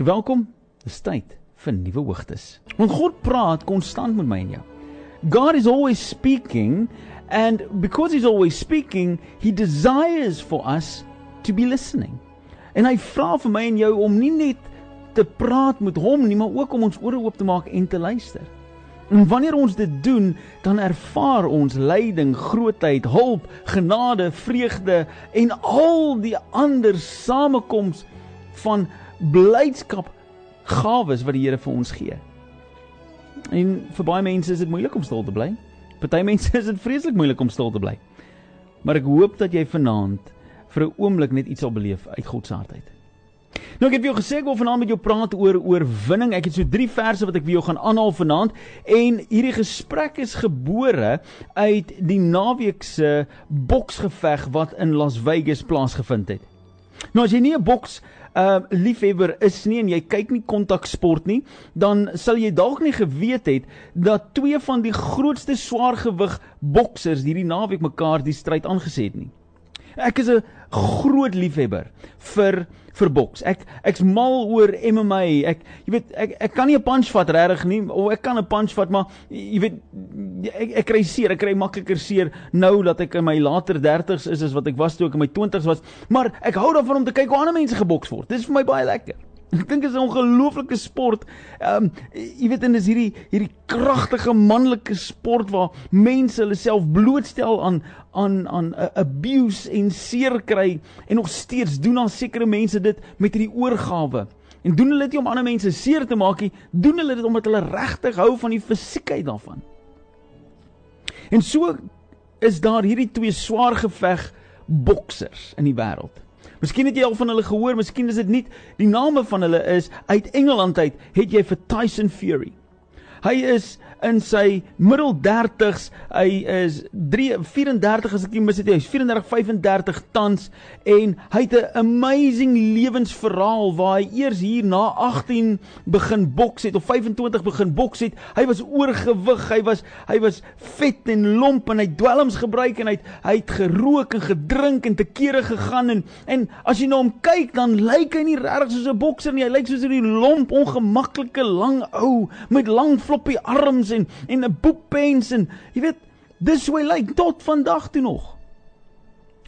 So welkom, dis tyd vir nuwe hoogtes. Want God praat konstant met my en jou. God is always speaking and because he's always speaking, he desires for us to be listening. En hy vra vir my en jou om nie net te praat met hom nie, maar ook om ons ore oop te maak en te luister. En wanneer ons dit doen, dan ervaar ons lyding, grootheid, hulp, genade, vreugde en al die ander samekoms van blydskap gawes wat die Here vir ons gee. En vir baie mense is dit moeilik om stil te bly. Party mense is dit vreeslik moeilik om stil te bly. Maar ek hoop dat jy vanaand vir 'n oomblik net iets sal beleef uit God se hart uit. Nou ek het vir jou gesê ek wil vanaand met jou praat oor oorwinning. Ek het so 3 verse wat ek vir jou gaan aanhaal vanaand en hierdie gesprek is gebore uit die naweek se boksgeveg wat in Las Vegas plaasgevind het. Nou as jy nie 'n boks uh liefhebber is nie en jy kyk nie kontaksport nie, dan sal jy dalk nie geweet het dat twee van die grootste swaargewig boksers hierdie naweek mekaar die stryd aangeset het nie. Ek is 'n groot liefhebber vir vir boks. Ek ek's mal oor MMA. Ek jy weet ek ek kan nie 'n punch vat regtig nie of ek kan 'n punch vat maar jy weet ek ek kry seer, ek kry makliker seer nou dat ek in my later 30's is as wat ek was toe ek in my 20's was. Maar ek hou daarvan om te kyk hoe ander mense geboks word. Dit is vir my baie lekker. Ek dink dit is 'n ongelooflike sport. Ehm um, jy weet en dis hierdie hierdie kragtige manlike sport waar mense hulle self blootstel aan aan aan uh, abuse en seer kry en nog steeds doen dan sekere mense dit met hierdie oorgawe. En doen hulle dit om ander mense seer te maak nie, doen hulle dit omdat hulle regtig hou van die fisiekheid daarvan. En so is daar hierdie twee swaar geveg boksers in die wêreld. Miskien het jy al van hulle gehoor, miskien is dit nie die name van hulle is uit Engeland uit, het jy vir Tyson Fury. Hy is in sy middel 30s. Hy is 3 34 as ek nie mis het nie. Hy's 34 35 tans en hy het 'n amazing lewensverhaal waar hy eers hier na 18 begin boks het of 25 begin boks het. Hy was oorgewig, hy was hy was vet en lomp en hy dwelms gebruik en hy het, hy het gerook en gedrink en te kere gegaan en en as jy na hom kyk dan lyk hy nie regtig soos 'n bokser nie. Hy lyk soos 'n lomp, ongemaklike lang ou met lang floppy arms en en 'n boekpens en jy weet dis hoe hy lyk tot vandag toe nog.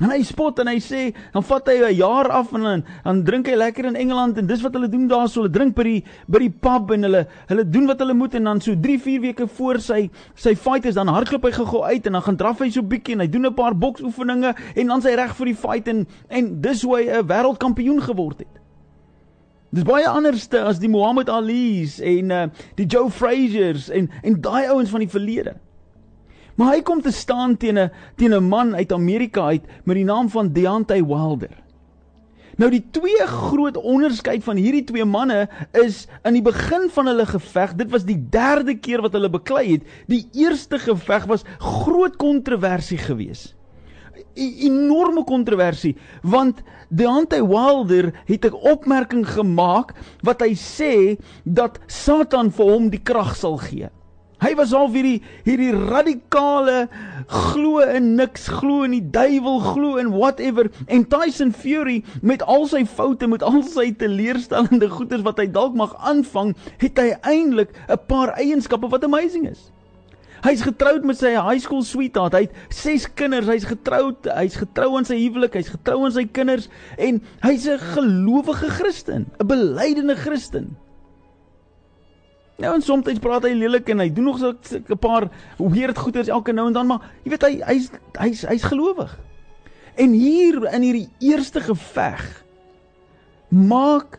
En hy spot en hy sê dan vat hy 'n jaar af en dan dan drink hy lekker in Engeland en dis wat hulle doen daar so hulle drink by die by die pub en hulle hulle doen wat hulle moet en dan so 3 4 weke voor sy sy fight is dan hardloop hy gou-gou uit en dan gaan draf hy so bietjie en hy doen 'n paar boksoefeninge en dan sy reg vir die fight en en dis hoe hy 'n wêreldkampioen geword het. Dis baie anderste as die Muhammad Ali's en uh die Joe Frazier's en en daai ouens van die verlede. Maar hy kom te staan teen 'n teen 'n man uit Amerika uit met die naam van Deontay Wilder. Nou die twee groot onderskeid van hierdie twee manne is in die begin van hulle geveg, dit was die derde keer wat hulle beklei het. Die eerste geveg was groot kontroversie geweest enorme kontroversie want Deontay Wilder het 'n opmerking gemaak wat hy sê dat Satan vir hom die krag sal gee. Hy was al hierdie hierdie radikale glo in niks, glo in die duiwel, glo in whatever en Tyson Fury met al sy foute, met al sy teleurstellende goeders wat hy dalk mag aanvang, het hy eintlik 'n paar eienskappe wat amazing is. Hy's getroud met sy high school sweetheart. Hy het 6 kinders. Hy's getroud. Hy's getrou aan sy huwelik. Hy's getrou aan sy kinders en hy's 'n gelowige Christen, 'n belydende Christen. Nou en soms praat hy lelik en hy doen nog so 'n paar weird goeders elke nou en dan, maar jy weet hy hy's hy's hy's gelowig. En hier in hierdie eerste geveg maak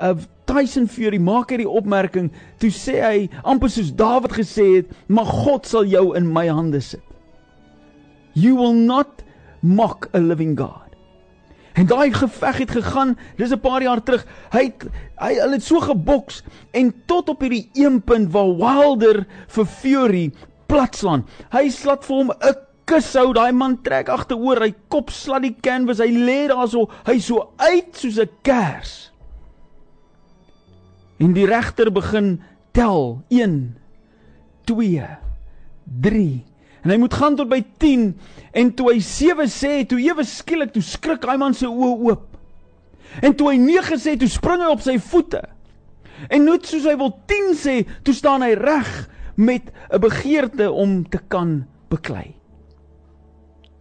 'n Tyson Fury maak hierdie opmerking, toe sê hy amper soos Dawid gesê het, "Maar God sal jou in my hande sit." You will not mock a living God. En daai geveg het gegaan, dis 'n paar jaar terug. Hy hy hulle het so geboks en tot op hierdie een punt waar Wilder vir Fury platslaan. Hy slat vir hom 'n kus hou, daai man trek agteroor, hy kop slat die canvas, hy lê daarso, hy so uit soos 'n kers. En die regter begin tel. 1 2 3 en hy moet gaan tot by 10 en toe hy 7 sê toe ewe skielik toe skrik daai man se oë oop. En toe hy 9 sê toe spring hy op sy voete. En net soos hy wil 10 sê, toe staan hy reg met 'n begeerte om te kan beklei.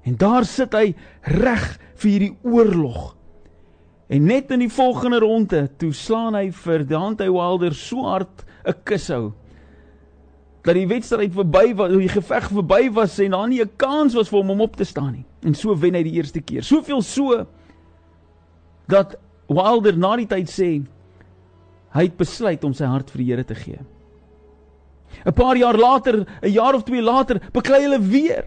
En daar sit hy reg vir hierdie oorlog. En net in die volgende ronde, toe slaan hy vir Dante Wilder so hard 'n kushou dat die wedstryd verby was, die geveg verby was en daar nie 'n kans was vir hom om op te staan nie. En so wen hy die eerste keer. Soveel so dat Wilder na die tyd sê hy het besluit om sy hart vir die Here te gee. 'n Paar jaar later, 'n jaar of twee later, beklei hulle weer.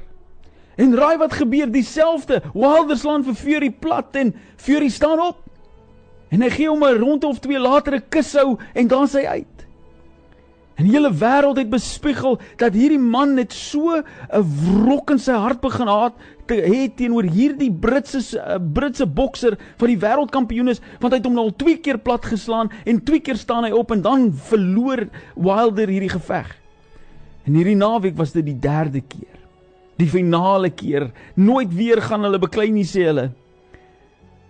En raai wat gebeur? Dieselfde. Wilder slaan vir Fury plat en Fury staan op. En hy gee hom 'n ronde of twee later 'n kushou en dan sy uit. En die hele wêreld het bespiegel dat hierdie man net so 'n wrok in sy hart begin haat te hê teenoor hierdie Britse uh, Britse bokser wat die wêreldkampioen is, want hy het hom nou al twee keer plat geslaan en twee keer staan hy op en dan verloor Wilder hierdie geveg. En hierdie naweek was dit die derde keer. Die finale keer. Nooit weer gaan hulle beklei nie sê hulle.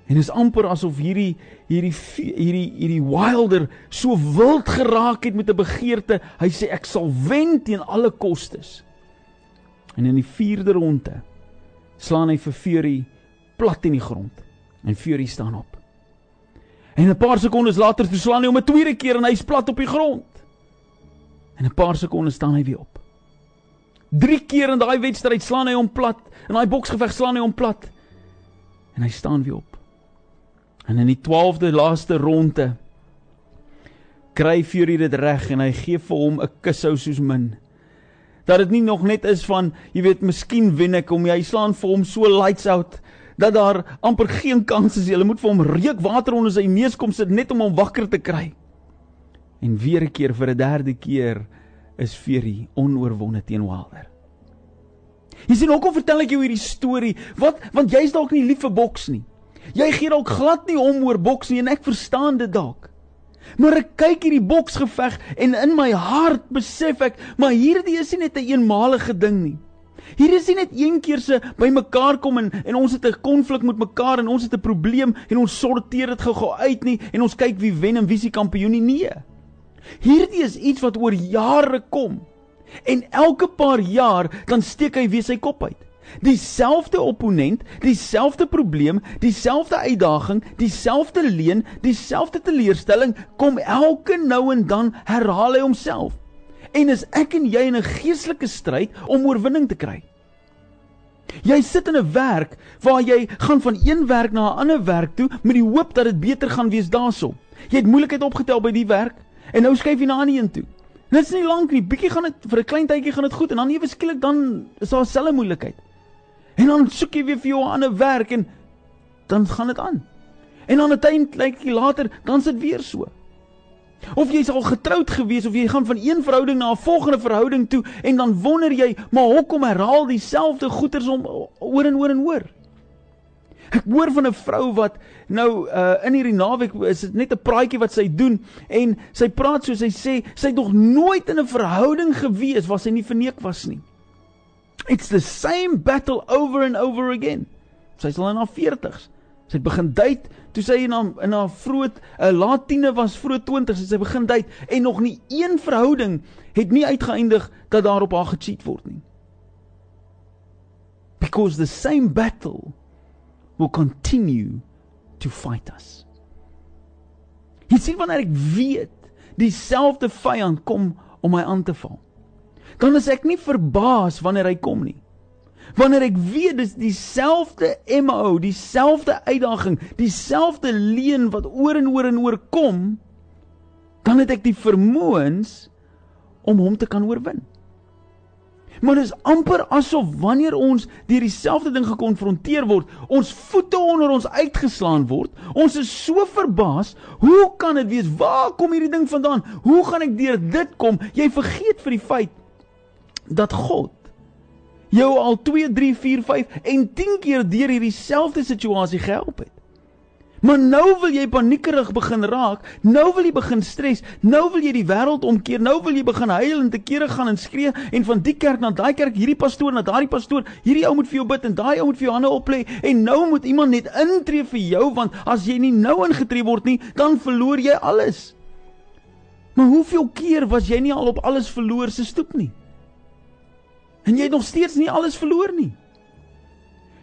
En is amper asof hierdie hierdie hierdie hierdie Wilder so wild geraak het met 'n begeerte. Hy sê ek sal wen teen alle kostes. En in die 4de ronde slaan hy vir Fury plat in die grond en Fury staan op. En 'n paar sekondes later slaan hy hom 'n tweede keer en hy's plat op die grond. En 'n paar sekondes staan hy weer op. Drie keer in daai wedstryd slaan hy hom plat. In daai boksgeveg slaan hy hom plat. En hy staan weer op. En in die 12de laaste ronde kry Fury dit reg en hy gee vir hom 'n kushou soos min. Dat dit nie nog net is van, jy weet, miskien wen ek hom, hy slaan vir hom so lights out dat daar amper geen kans is. Jy moet vir hom reukwater onder sy neus kom sit net om hom wakker te kry. En weer 'n keer vir 'n derde keer is Fury onoorwonde teen Wilder. Jy sien hoekom vertel ek jou hierdie storie? Wat want jy's dalk nie lief vir boks nie. Jy gee dalk glad nie om oor boks nie en ek verstaan dit dalk. Maar ek kyk hierdie boksgeveg en in my hart besef ek, maar hierdie is nie net 'n een eenmalige ding nie. Hier is nie net een keer se bymekaar kom en en ons het 'n konflik met mekaar en ons het 'n probleem en ons sorteer dit gou-gou uit nie en ons kyk wie wen en wie se kampioen nie. Nee. Hierdie is iets wat oor jare kom. En elke paar jaar dan steek hy weer sy kop uit. Dieselfde opponent, dieselfde probleem, dieselfde uitdaging, dieselfde leen, dieselfde teleurstelling kom elke nou en dan herhaal hy homself. En is ek en jy in 'n geestelike stryd om oorwinning te kry? Jy sit in 'n werk waar jy gaan van een werk na 'n ander werk toe met die hoop dat dit beter gaan wees daarso. Jy het moeilikheid opgetel by die werk en nou skuif jy na 'n ander een toe. Dit is nie lank nie, bietjie gaan dit vir 'n klein tydjie gaan dit goed en dan ewe skielik dan is daar selfe moeilikheid. En dan soek jy weer vir jou 'n ander werk en dan gaan dit aan. En dan uiteindelik later dan sit weer so. Of jy's al getroud gewees of jy gaan van een verhouding na 'n volgende verhouding toe en dan wonder jy, maar hoekom herhaal dieselfde goeters om oor en oor en oor? Ek hoor van 'n vrou wat nou uh in hierdie naweek is dit net 'n praatjie wat sy doen en sy praat so sy sê sy het nog nooit in 'n verhouding gewees waar sy nie verneek was nie. It's the same battle over and over again. Sy's al in haar 40s. Sy het begin date toe sy in haar in haar vroeë 'n uh, laat tiene was, vroeë 20s, sy begin date en nog nie een verhouding het nie uitgeëindig dat daar op haar gecheat word nie. Because the same battle will continue to fight us. Jy sien wanneer ek weet dieselfde vyand kom om my aan te val dan is ek nie verbaas wanneer hy kom nie. Wanneer ek weet dis dieselfde MO, dieselfde uitdaging, dieselfde leen wat oor en oor en oor kom, dan het ek die vermoëns om hom te kan oorwin. Maar dit is amper asof wanneer ons deur dieselfde ding gekonfronteer word, ons voete onder ons uitgeslaan word. Ons is so verbaas, hoe kan dit wees? Waar kom hierdie ding vandaan? Hoe gaan ek deur dit kom? Jy vergeet vir die feit dat God jou al 2 3 4 5 en 10 keer deur hierdie selfde situasie gehelp het. Maar nou wil jy paniekerig begin raak, nou wil jy begin stres, nou wil jy die wêreld omkeer, nou wil jy begin huil en te kere gaan en skree en van die kerk na daai kerk, hierdie pastoor na daardie pastoor, hierdie ou moet vir jou bid en daai ou moet vir jou hande oplê en nou moet iemand net intree vir jou want as jy nie nou ingetree word nie, dan verloor jy alles. Maar hoeveel keer was jy nie al op alles verloor se stoep nie? En jy het nog steeds nie alles verloor nie.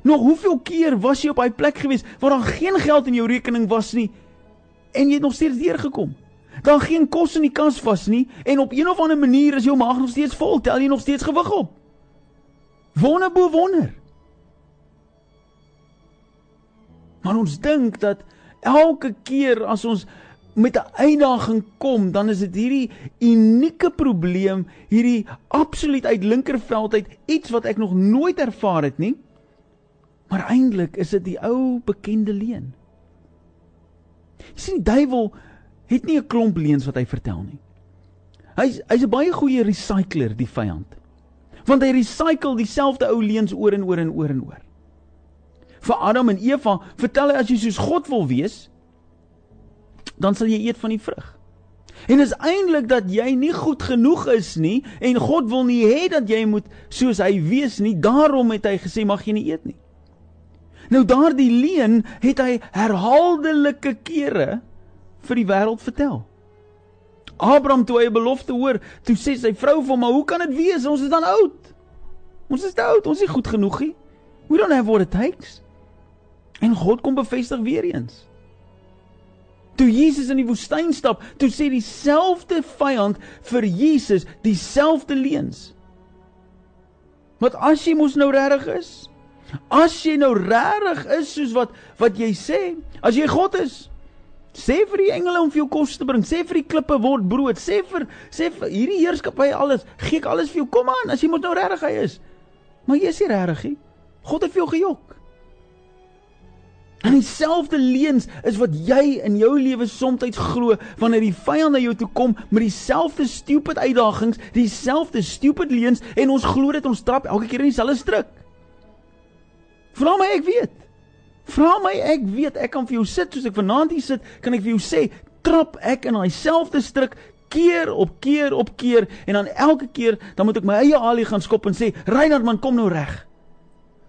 Nog hoeveel keer was jy op daai plek gewees waar daar geen geld in jou rekening was nie en jy het nog steeds deurgekom? Daar geen kos in die kas was nie en op een of ander manier is jou maag nog steeds vol, tel jy nog steeds gewig op. Wonder bo wonder. Maar ons dink dat elke keer as ons met 'n uitdaging kom, dan is dit hierdie unieke probleem, hierdie absoluut uit linkerveld uit iets wat ek nog nooit ervaar het nie. Maar eintlik is dit die ou bekende leuen. Jy sien die duiwel het nie 'n klomp leuns wat hy vertel nie. Hy's hy's 'n baie goeie recycler die vyand. Want hy recycle dieselfde ou leuns oor en oor en oor en oor. Vir Adam en Eva vertel hy as jy soos God wil wees, dan sal jy eet van die vrug. En is eintlik dat jy nie goed genoeg is nie en God wil nie hê dat jy moet soos hy wees nie. Daarom het hy gesê mag jy nie eet nie. Nou daardie leuen het hy herhaaldelike kere vir die wêreld vertel. Abraham toe hy 'n belofte hoor, toe sê sy vrou vir hom, "Maar hoe kan dit wees? Ons is dan oud. Ons is oud, ons is nie goed genoeg nie. We don't have what it takes." En God kom bevestig weer eens. Toe Jesus in die woestyn stap, toe sê dieselfde vyand vir Jesus dieselfde leuns. Want as jy mos nou regtig is, as jy nou regtig is soos wat wat jy sê, as jy God is, sê vir die engele om vir jou kos te bring, sê vir die klippe word brood, sê vir sê vir hierdie heerskappy alles, gee ek alles vir jou. Kom aan, as jy mos nou regtig hy is. Maar jy is nie regtig nie. God het vir jou gejok. En dieselfde leuns is wat jy in jou lewe soms glo wanneer die vyand na jou toe kom met dieselfde stupid uitdagings, dieselfde stupid leuns en ons glo dit ons trap elke keer in dieselfde struik. Vra my ek weet. Vra my ek weet ek kan vir jou sit soos ek vanaand hier sit, kan ek vir jou sê, trap ek in daai selfde struik keer op keer op keer en dan elke keer dan moet ek my eie alie gaan skop en sê, "Reinhard man, kom nou reg."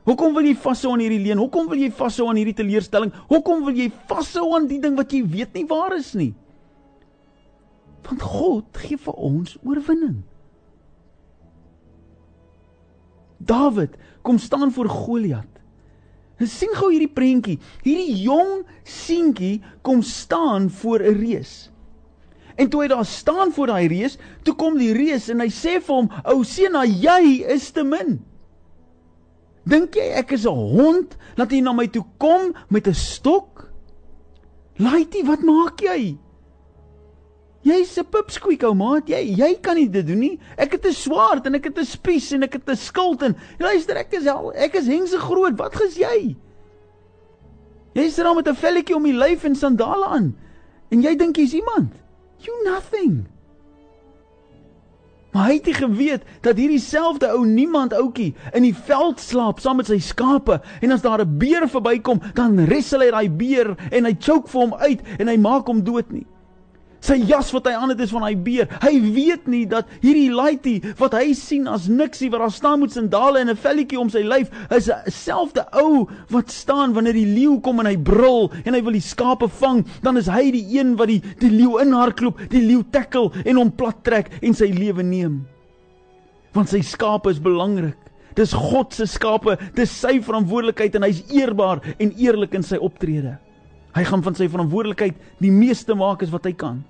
Hoekom wil jy vashou aan hierdie leen? Hoekom wil jy vashou aan hierdie teleurstelling? Hoekom wil jy vashou aan die ding wat jy weet nie waar is nie? Want God gee vir ons oorwinning. David kom staan voor Goliat. En sien gou hierdie prentjie. Hierdie jong seentjie kom staan voor 'n reus. En toe hy daar staan voor daai reus, toe kom die reus en hy sê vir hom: "Ou seun, jy is te min." Dink jy ek is 'n hond dat jy na my toe kom met 'n stok? Laitie, wat maak jy? Jy's 'n pipsqueak ou maat. Jy jy kan nie dit doen nie. Ek het 'n swaard en ek het 'n spies en ek het 'n skild en luister ek is al ek is hengse groot. Wat ges jy? Jy sit daar met 'n velletjie om die lyf en sandale aan. En jy dink jy's iemand? You nothing. Maar hy het nie geweet dat hierdie selfde ou niemand ouetjie in die veld slaap saam met sy skape en as daar 'n beer verbykom, dan wrestle hy daai beer en hy choke vir hom uit en hy maak hom dood nie. Sy jas wat hy aan het is van daai beer. Hy weet nie dat hierdie laity wat hy sien as niksie wat daar staan met sandale en 'n velletjie om sy lyf is 'n selfde ou wat staan wanneer die leeu kom en hy brul en hy wil die skape vang, dan is hy die een wat die die leeu inhardloop, die leeu tackle en hom plat trek en sy lewe neem. Want sy skape is belangrik. Dis God se skape, dis sy verantwoordelikheid en hy's eerbaar en eerlik in sy optrede. Hy gaan van sy verantwoordelikheid die meeste maak as wat hy kan.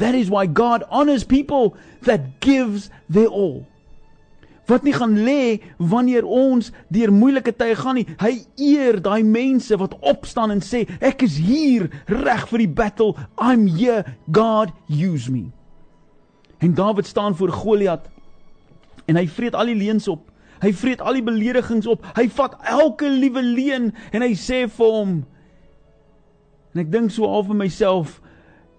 That is why God honors people that gives their all. Wat nie gaan lê wanneer ons deur moeilike tye gaan nie. Hy eer daai mense wat opstaan en sê ek is hier reg vir die battle. I'm here. God use me. En Dawid staan voor Goliat en hy vreet al die leuns op. Hy vreet al die beledigings op. Hy vat elke liewe leuen en hy sê vir hom En ek dink so al vir myself,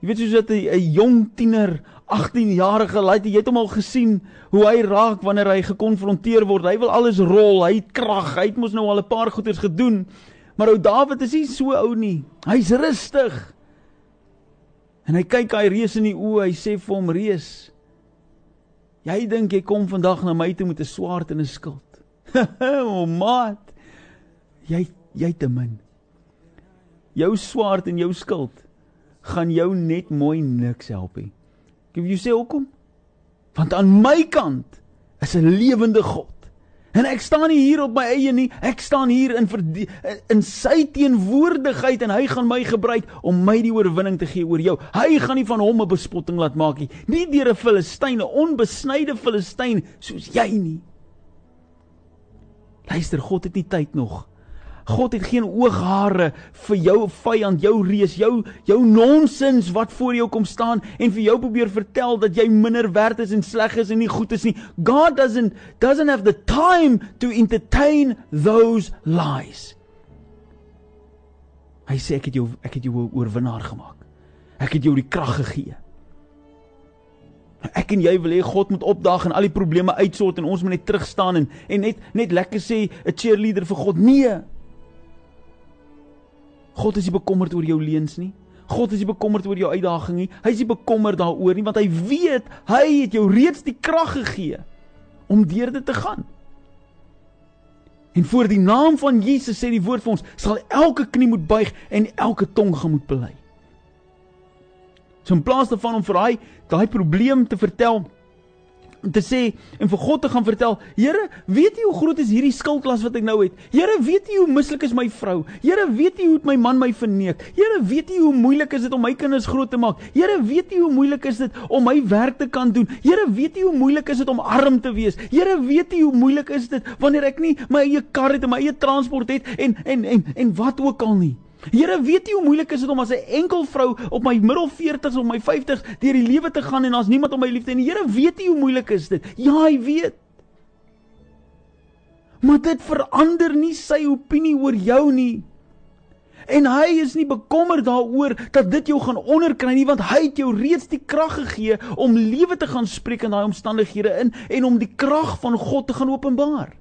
Jy weet soos dat 'n jong tiener, 18 jarige laat jy het hom al gesien hoe hy raak wanneer hy gekonfronteer word. Hy wil alles rol, hy het krag, hy het mos nou al 'n paar goeders gedoen. Maar ou Dawid is nie so ou nie. Hy's rustig. En hy kyk hy reus in die oë, hy sê vir hom reus. Jy dink jy kom vandag na my toe met 'n swaard en 'n skild. o maat. Jy jy te min. Jou swaard en jou skild gaan jou net mooi niks help nie. Wil jou sê hoekom? Want aan my kant is 'n lewende God. En ek staan nie hier op my eie nie. Ek staan hier in in sy teenwoordigheid en hy gaan my gebruik om my die oorwinning te gee oor jou. Hy gaan nie van hom 'n bespotting laat maak nie. Nie deur 'n Filistyn, 'n onbesnyde Filistyn soos jy nie. Luister, God het nie tyd nog God het geen ooghare vir jou vyand, jou reus, jou jou nonsens wat voor jou kom staan en vir jou probeer vertel dat jy minder werd is en sleg is en nie goed is nie. God doesn't doesn't have the time to entertain those lies. Hy sê ek het jou ek het jou 'n oorwinnaar gemaak. Ek het jou die krag gegee. Ek en jy wil hê God moet opdaag en al die probleme uitsort en ons moet net terug staan en en net net lekker sê 'n cheerleader vir God. Nee. God is nie bekommerd oor jou leuns nie. God is nie bekommerd oor jou uitdaging nie. Hy is nie bekommerd daaroor nie want hy weet hy het jou reeds die krag gegee om deur dit te gaan. En voor die naam van Jesus sê die woord vir ons sal elke knie moet buig en elke tong gaan moet bely. So in plaas daarvan om vir daai daai probleem te vertel te sê en vir God te gaan vertel, Here, weet U hoe groot is hierdie skuldlas wat ek nou het? Here, weet U hoe mislik is my vrou? Here, weet U hoe my man my verneek? Here, weet U hoe moeilik is dit om my kinders groot te maak? Here, weet U hoe moeilik is dit om my werk te kan doen? Here, weet U hoe moeilik is dit om arm te wees? Here, weet U hoe moeilik is dit wanneer ek nie my eie kar het en my eie transport het en en en en wat ook al nie? Here, weet jy hoe moeilik is dit om as 'n enkel vrou op my middel 40s of my 50s deur die lewe te gaan en daar's niemand om my lief te hê nie? Here, weet jy hoe moeilik is dit? Ja, hy weet. Maar dit verander nie sy opinie oor jou nie. En hy is nie bekommerd daaroor dat dit jou gaan onderkry nie want hy het jou reeds die krag gegee om lewe te gaan spreek in daai omstandighede in en om die krag van God te gaan openbaar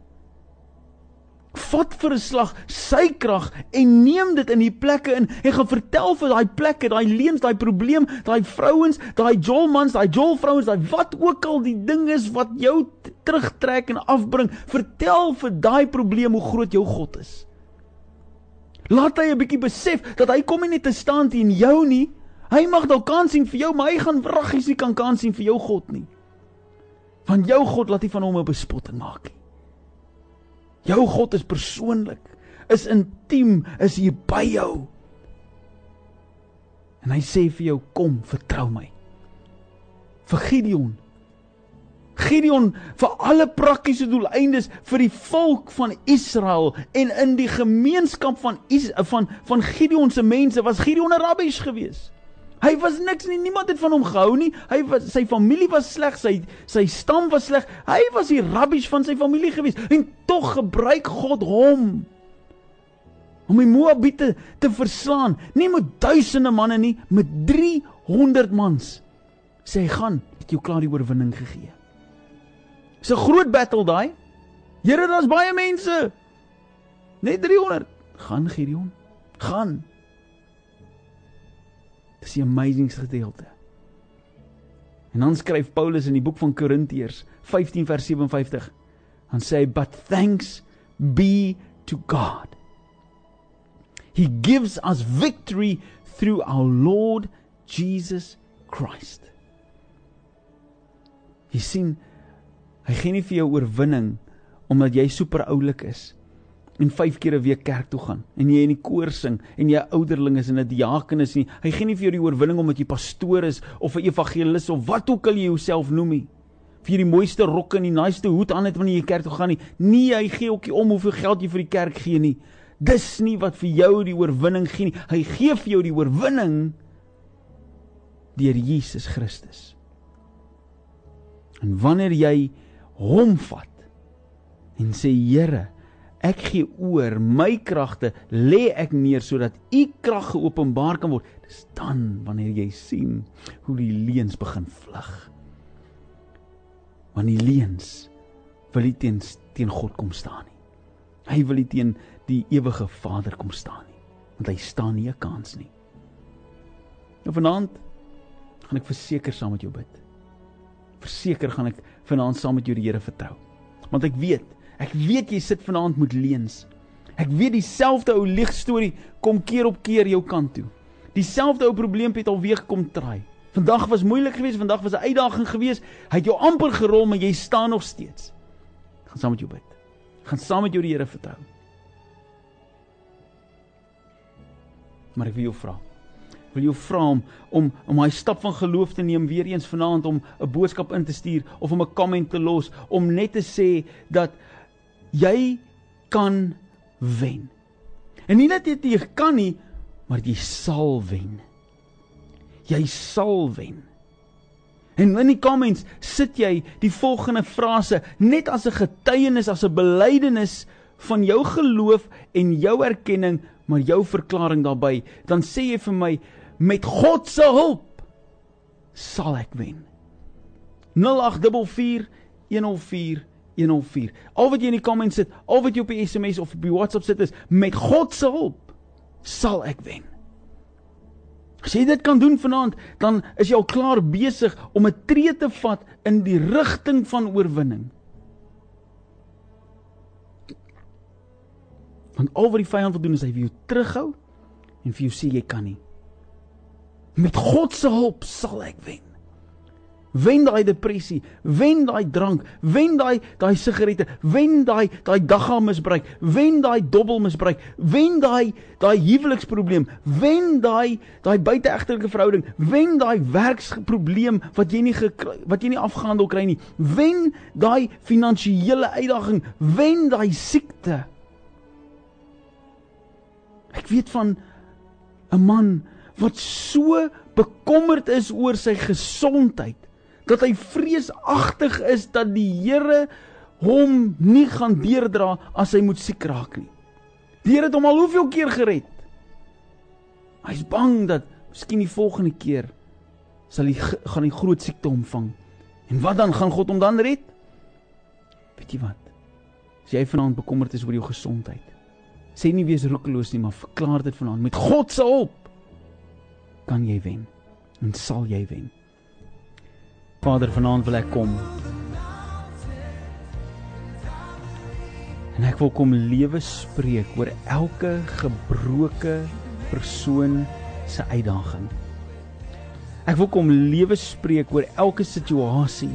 vat vir 'n slag sy krag en neem dit in die plekke in en gaan vertel vir daai plekke, daai leuns, daai probleem, daai vrouens, daai jolmans, daai jolvrouens, daai wat ook al die ding is wat jou terugtrek en afbring, vertel vir daai probleem hoe groot jou God is. Laat hy 'n bietjie besef dat hy kom nie net te staan teen jou nie. Hy mag dalk kan sien vir jou, maar hy gaan wraggies nie kan kan sien vir jou God nie. Want jou God laat nie van hom 'n bespotting maak nie. Jou God is persoonlik, is intiem, is hier by jou. En hy sê vir jou kom, vertrou my. Vir Gideon. Gideon vir alle praktiese doeleindes vir die volk van Israel en in die gemeenskap van Is van van Gideon se mense was Gideon 'n rabbies geweest. Hy was niks nie, niemand het van hom gehou nie. Hy was sy familie was sleg, sy sy stam was sleg. Hy was die rabbies van sy familie gewees en tog gebruik God hom om die Moabiete te verslaan, nie met duisende manne nie, met 300 mans. Sê hy gaan, het jou klaar die oorwinning gegee. Dis 'n groot battle daai. Here, daar's baie mense. Net 300. Gaan Gideon, gaan. Dis 'n amazing gedeelte. En dan skryf Paulus in die boek van Korintiërs 15 vers 57 dan sê hy but thanks be to God. He gives us victory through our Lord Jesus Christ. Jy sien hy gee nie vir jou oorwinning omdat jy super oulik is en 5 keer 'n week kerk toe gaan en jy in die koor sing en jy ouderling is en 'n diaken is nie. Hy gee nie vir jou die oorwinning omdat jy pastoor is of 'n evangelis of wat ook al jy jouself noem nie. Vir die mooiste rok en die naaste hoed aan het wanneer jy kerk toe gaan nie. Nee, hy gee ook nie om hoeveel geld jy vir die kerk gee nie. Dis nie wat vir jou die oorwinning gee nie. Hy gee vir jou die oorwinning deur Jesus Christus. En wanneer jy hom vat en sê Here, Ek gee oor my kragte lê ek neer sodat u krag geopenbaar kan word. Dis dan wanneer jy sien hoe die leuns begin vlug. Want die leuns wil nie teen teen God kom staan nie. Hy wil nie teen die ewige Vader kom staan nie, want hy staan nie 'n kans nie. Nou vanaand gaan ek verseker saam met jou bid. Verseker gaan ek vanaand saam met jou die Here vertrou. Want ek weet Ek weet jy sit vanaand met leuns. Ek weet dieselfde ou leeg storie kom keer op keer jou kant toe. Dieselfde ou probleem het alweer kom draai. Vandag was moeilik geweest, vandag was 'n uitdaging geweest. Hy het jou amper gerol, maar jy staan nog steeds. Gaan saam met jou bid. Gaan saam met jou die Here vertrou. Maar ek wil jou vra. Ek wil jou vra om om om daai stap van geloof te neem weer eens vanaand om 'n boodskap in te stuur of om 'n komment te los om net te sê dat jy kan wen. En nie net jy kan nie, maar jy sal wen. Jy sal wen. En in die comments sit jy die volgende frase net as 'n getuienis, as 'n belydenis van jou geloof en jou erkenning, maar jou verklaring daarbey, dan sê jy vir my met God se hulp sal ek wen. 0844 104 104. Al wat jy in die comments sit, al wat jy op die SMS of op die WhatsApp sit is met God se hulp sal ek wen. As jy dit kan doen vanaand, dan is jy al klaar besig om 'n tree te vat in die rigting van oorwinning. Want al wat die vyand wil doen is hy wil jou terughou en vir jou sê jy kan nie. Met God se hulp sal ek wen. Wen daai depressie, wen daai drank, wen daai daai sigarette, wen daai daai dagga misbruik, wen daai dobbel misbruik, wen daai daai huweliksprobleem, wen daai daai buiteegtelike verhouding, wen daai werksprobleem wat jy nie wat jy nie afgehandel kry nie, wen daai finansiële uitdaging, wen daai siekte. Ek weet van 'n man wat so bekommerd is oor sy gesondheid dat hy vreesagtig is dat die Here hom nie gaan deurdra as hy moet siek raak nie. Die Here het hom al hoeveel keer gered. Hy's bang dat miskien die volgende keer sal hy gaan die groot siekte omvang. En wat dan gaan God hom dan red? Weet jy wat? As jy vanaand bekommerd is oor jou gesondheid, sê nie wees roekeloos nie, maar verklaar dit vanaand met God se hulp kan jy wen en sal jy wen. Vader, vanaand wil ek kom. En ek wil kom lewe spreek oor elke gebroke persoon se uitdaging. Ek wil kom lewe spreek oor elke situasie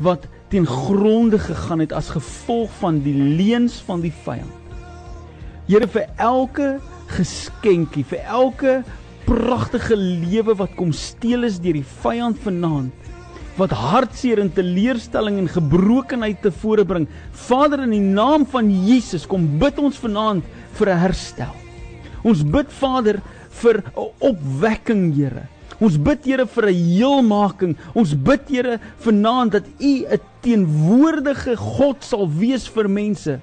wat ten gronde gegaan het as gevolg van die leuns van die vyand. Here vir elke geskenkie, vir elke pragtige lewe wat kom steel is deur die vyand vanaand wat hartseer en teleurstelling en gebrokenheid tevore bring. Vader in die naam van Jesus kom bid ons vanaand vir 'n herstel. Ons bid Vader vir 'n opwekking, Here. Ons bid Here vir 'n heelmaking. Ons bid Here vanaand dat U 'n teenwoordige God sal wees vir mense.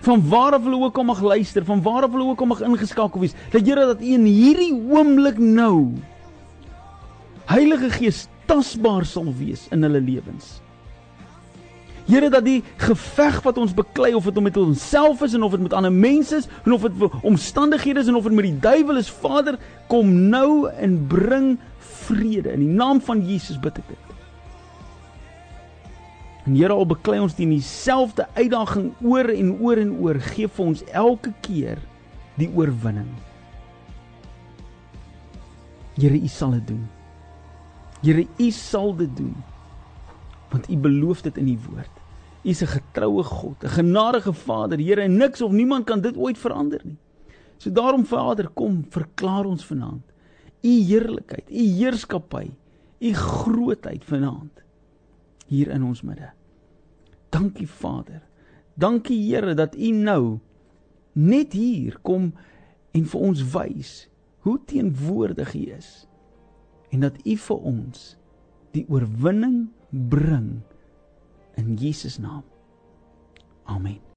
Van waar af hulle ook al mag luister, van waar af hulle ook al mag ingeskakel wees. Dat Here dat U in hierdie oomblik nou Heilige Gees tasbaar sal wees in hulle lewens. Here dat die geveg wat ons beklei of dit met onsself is en of dit met ander mense is en of dit omstandighede is en of dit met die duiwel is, Vader, kom nou en bring vrede in die naam van Jesus bid ek dit. En Here al beklei ons teen dieselfde uitdaging oor en oor en oor, gee vir ons elke keer die oorwinning. Here, U sal dit doen. Here, U sal dit doen. Want U beloof dit in U woord. U is 'n getroue God, 'n genadige Vader. Here, en niks of niemand kan dit ooit verander nie. So daarom Vader, kom, verklaar ons vanaand U heerlikheid, U heerskappy, U grootheid vanaand hier in ons midde. Dankie Vader. Dankie Here dat U nou net hier kom en vir ons wys hoe teenwoordig U is en dat U vir ons die oorwinning bring in Jesus naam. Amen.